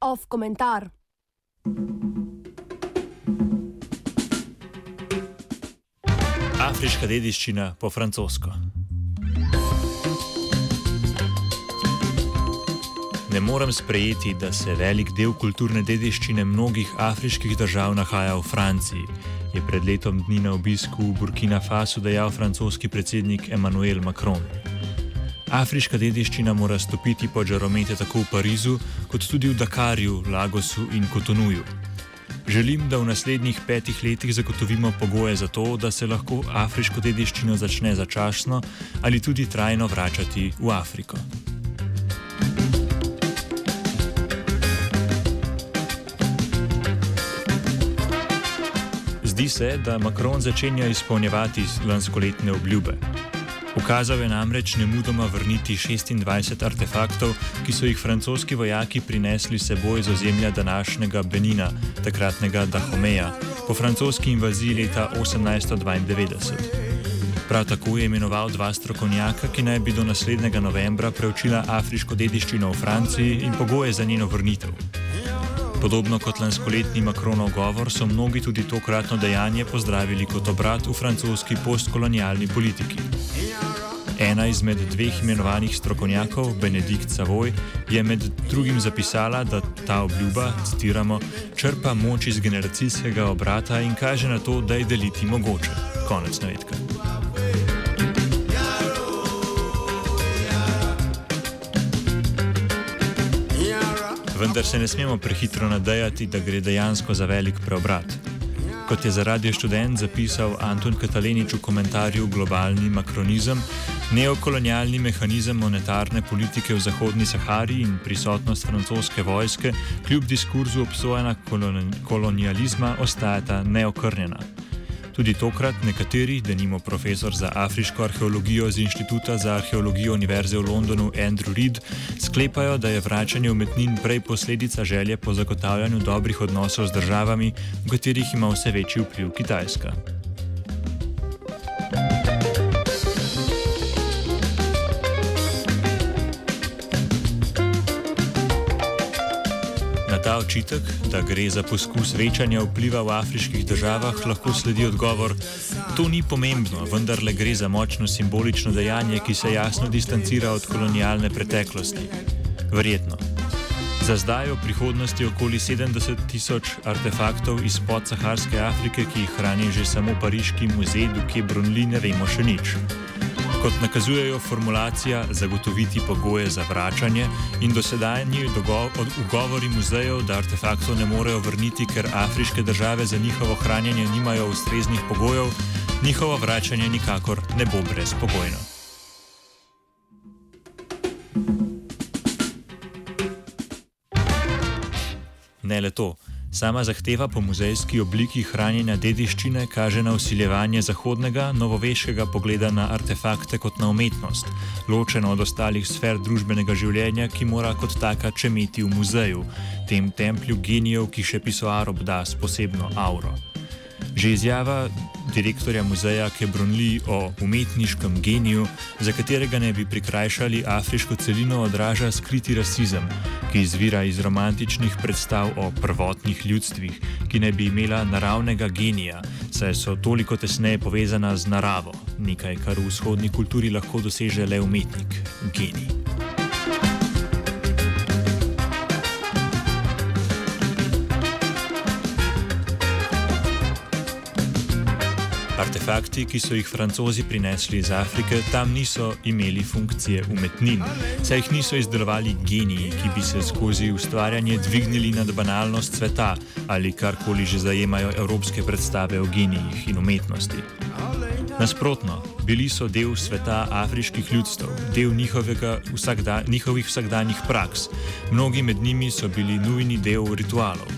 Off komentar. Afriška dediščina po francosko. Ne morem sprejeti, da se velik del kulturne dediščine mnogih afriških držav nahaja v Franciji, je pred letom dni na obisku v Burkina Fasu dejal francoski predsednik Emmanuel Macron. Afriška dediščina mora stopiti pod žaromete tako v Parizu, kot tudi v Dakarju, Lagosu in Kotonuju. Želim, da v naslednjih petih letih zagotovimo pogoje za to, da se lahko afriško dediščino začne začasno ali tudi trajno vračati v Afriko. Zdi se, da Macron začenja izpolnjevati lanskoletne obljube. Ukazal je namreč ne mudoma vrniti 26 artefaktov, ki so jih francoski vojaki prinesli seboj z ozemlja današnjega Benina, takratnega Dahomeja, po francoski invaziji leta 1892. Prav tako je imenoval dva strokovnjaka, ki naj bi do naslednjega novembra preučila afriško dediščino v Franciji in pogoje za njeno vrnitev. Podobno kot lanskoletni Macronov govor, so mnogi tudi tokratno dejanje pozdravili kot obrat v francoski postkolonialni politiki. Ena izmed dveh imenovanih strokovnjakov, Benedikt Savoy, je med drugim zapisala, da ta obljuba, citiramo, črpa moč iz generacijskega obrata in kaže na to, da je deliti mogoče. Konec navedka. Vendar se ne smemo prehitro nadejati, da gre dejansko za velik preobrat. Kot je za radio študent zapisal Anton Katalenič v komentarju Globalni makronizem, neokolonialni mehanizem monetarne politike v Zahodni Sahari in prisotnost francoske vojske kljub diskurzu obsojena kolonializma ostajata neokrnjena. Tudi tokrat nekateri, da nimo profesor za afriško arheologijo z Inštituta za arheologijo Univerze v Londonu Andrew Reid, sklepajo, da je vračanje umetnin prej posledica želje po zagotavljanju dobrih odnosov z državami, v katerih ima vse večji vpliv Kitajska. Ta očitek, da gre za poskus večanja vpliva v afriških državah, lahko sledi odgovor: To ni pomembno, vendar le gre za močno simbolično dejanje, ki se jasno distancira od kolonialne preteklosti. Verjetno. Za zdaj v prihodnosti okoli 70 tisoč artefaktov iz podsaharske Afrike, ki jih hrani že samo Pariški muzej, dokje Brunli ne vemo še nič. Kot nakazujejo formulacija zagotoviti pogoje za vračanje in dosedajni ugovori muzejev, da artefaktov ne morejo vrniti, ker afriške države za njihovo hranjenje nimajo ustreznih pogojev, njihovo vračanje nikakor ne bo brezpogojno. Ne le to. Sama zahteva po muzejski obliki hranjenja dediščine kaže na usiljevanje zahodnega, novoveškega pogleda na artefakte kot na umetnost, ločeno od ostalih sfer družbenega življenja, ki mora kot taka čemeti v muzeju, tem templju genijev, ki še pisoar obda s posebno auro. Že izjava direktorja muzeja Kebrunli o umetniškem geniju, za katerega ne bi prikrajšali afriško celino, odraža skriti rasizem, ki izvira iz romantičnih predstav o prvotnih ljudstvih, ki ne bi imela naravnega genija, saj so toliko tesneje povezana z naravo, nekaj, kar v vzhodni kulturi lahko doseže le umetnik, genij. Artefakti, ki so jih francozi prinesli iz Afrike, tam niso imeli funkcije umetnin, saj jih niso izdelovali geniji, ki bi se skozi ustvarjanje dvignili nad banalnost sveta ali karkoli že zajemajo evropske predstave o genijih in umetnosti. Nasprotno, bili so del sveta afriških ljudstev, del vsakda, njihovih vsakdanjih praks, mnogi med njimi so bili nujni del ritualov.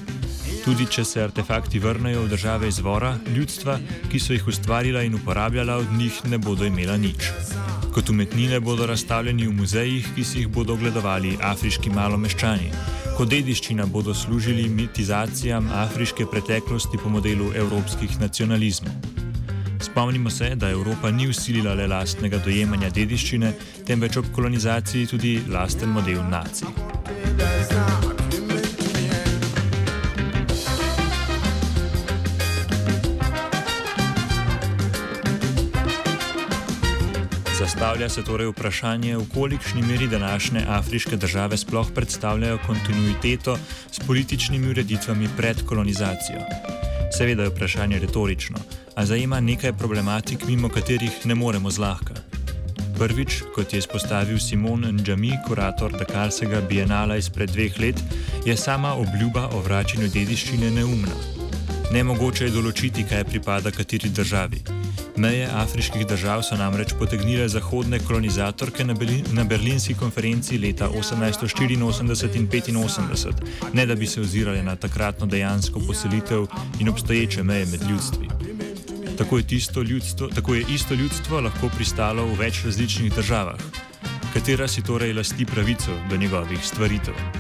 Tudi če se artefakti vrnejo v države izvora, ljudstva, ki so jih ustvarila in uporabljala, od njih ne bodo imela nič. Kot umetnine bodo razstavljeni v muzejih, ki si jih bodo ogledovali afriški malomeščani. Kot dediščina bodo služili mitizacijam afriške preteklosti po modelu evropskih nacionalizmov. Spomnimo se, da Evropa ni usilila le lastnega dojemanja dediščine, temveč ob kolonizaciji tudi lasten model nacij. Zastavlja se torej vprašanje, v kolikšni meri današnje afriške države sploh predstavljajo kontinuiteto s političnimi ureditvami pred kolonizacijo. Seveda je vprašanje retorično, a zajema nekaj problematik, mimo katerih ne moremo zlahka. Prvič, kot je izpostavil Simon Ndžami, kurator Dakarskega bienala izpred dveh let, je sama obljuba o vračanju dediščine neumna. Nemogoče je določiti, kaj pripada kateri državi. Meje afriških držav so namreč potegnile zahodne kolonizatorke na, na berlinski konferenci leta 1884 in 85, ne da bi se ozirale na takratno dejansko poselitev in obstoječe meje med ljudstvi. Tako je, ljudstvo, tako je isto ljudstvo lahko pristalo v več različnih državah, katera si torej lasti pravico do njegovih stvaritev.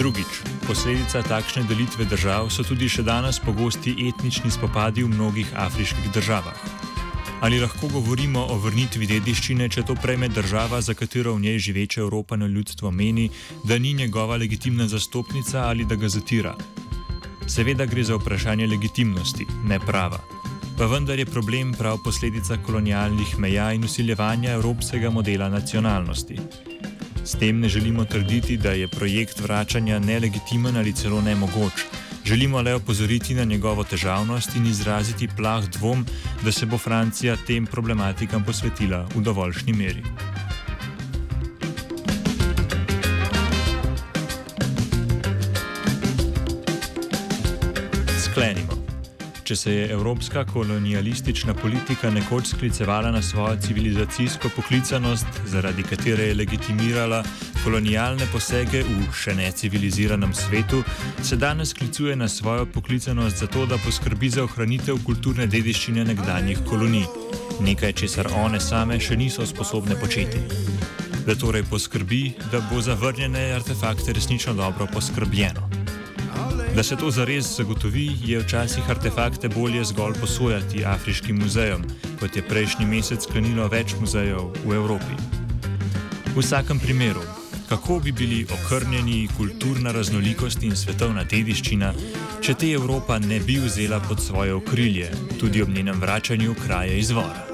Drugič, posledica takšne delitve držav so tudi še danes pogosti etnični spopadi v mnogih afriških državah. Ali lahko govorimo o vrnitvi dediščine, če to prejme država, za katero v njej živeče Evropano ljudstvo meni, da ni njegova legitimna zastopnica ali da ga zatira? Seveda gre za vprašanje legitimnosti, ne prava. Pa vendar je problem prav posledica kolonialnih meja in usiljevanja evropskega modela nacionalnosti. S tem ne želimo trditi, da je projekt vračanja nelegitimen ali celo nemogoč. Želimo le opozoriti na njegovo težavnost in izraziti plah dvom, da se bo Francija tem problematikam posvetila v dovoljšni meri. Sklenimo. Če se je evropska kolonialistična politika nekoč sklicevala na svojo civilizacijsko poklicanost, zaradi katere je legitimirala kolonialne posege v še neciviliziranem svetu, se danes sklicuje na svojo poklicanost zato, da poskrbi za ohranitev kulturne dediščine nekdanjih kolonij, nekaj česar one same še niso sposobne početi. Da torej poskrbi, da bo za vrnjene artefakte resnično dobro poskrbljeno. Da se to zares zagotovi, je včasih artefakte bolje zgolj posojati afriškim muzejem, kot je prejšnji mesec sklenilo več muzejev v Evropi. V vsakem primeru, kako bi bili okrnjeni kulturna raznolikost in svetovna dediščina, če te Evropa ne bi vzela pod svoje okrilje, tudi ob njenem vračanju v kraje izvora.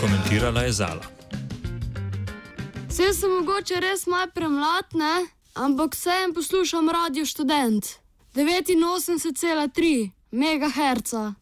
Komentirala je Zala. Vse sem mogoče res malo premlad, ne? ampak vsem poslušam radio študent 89,3 MHz.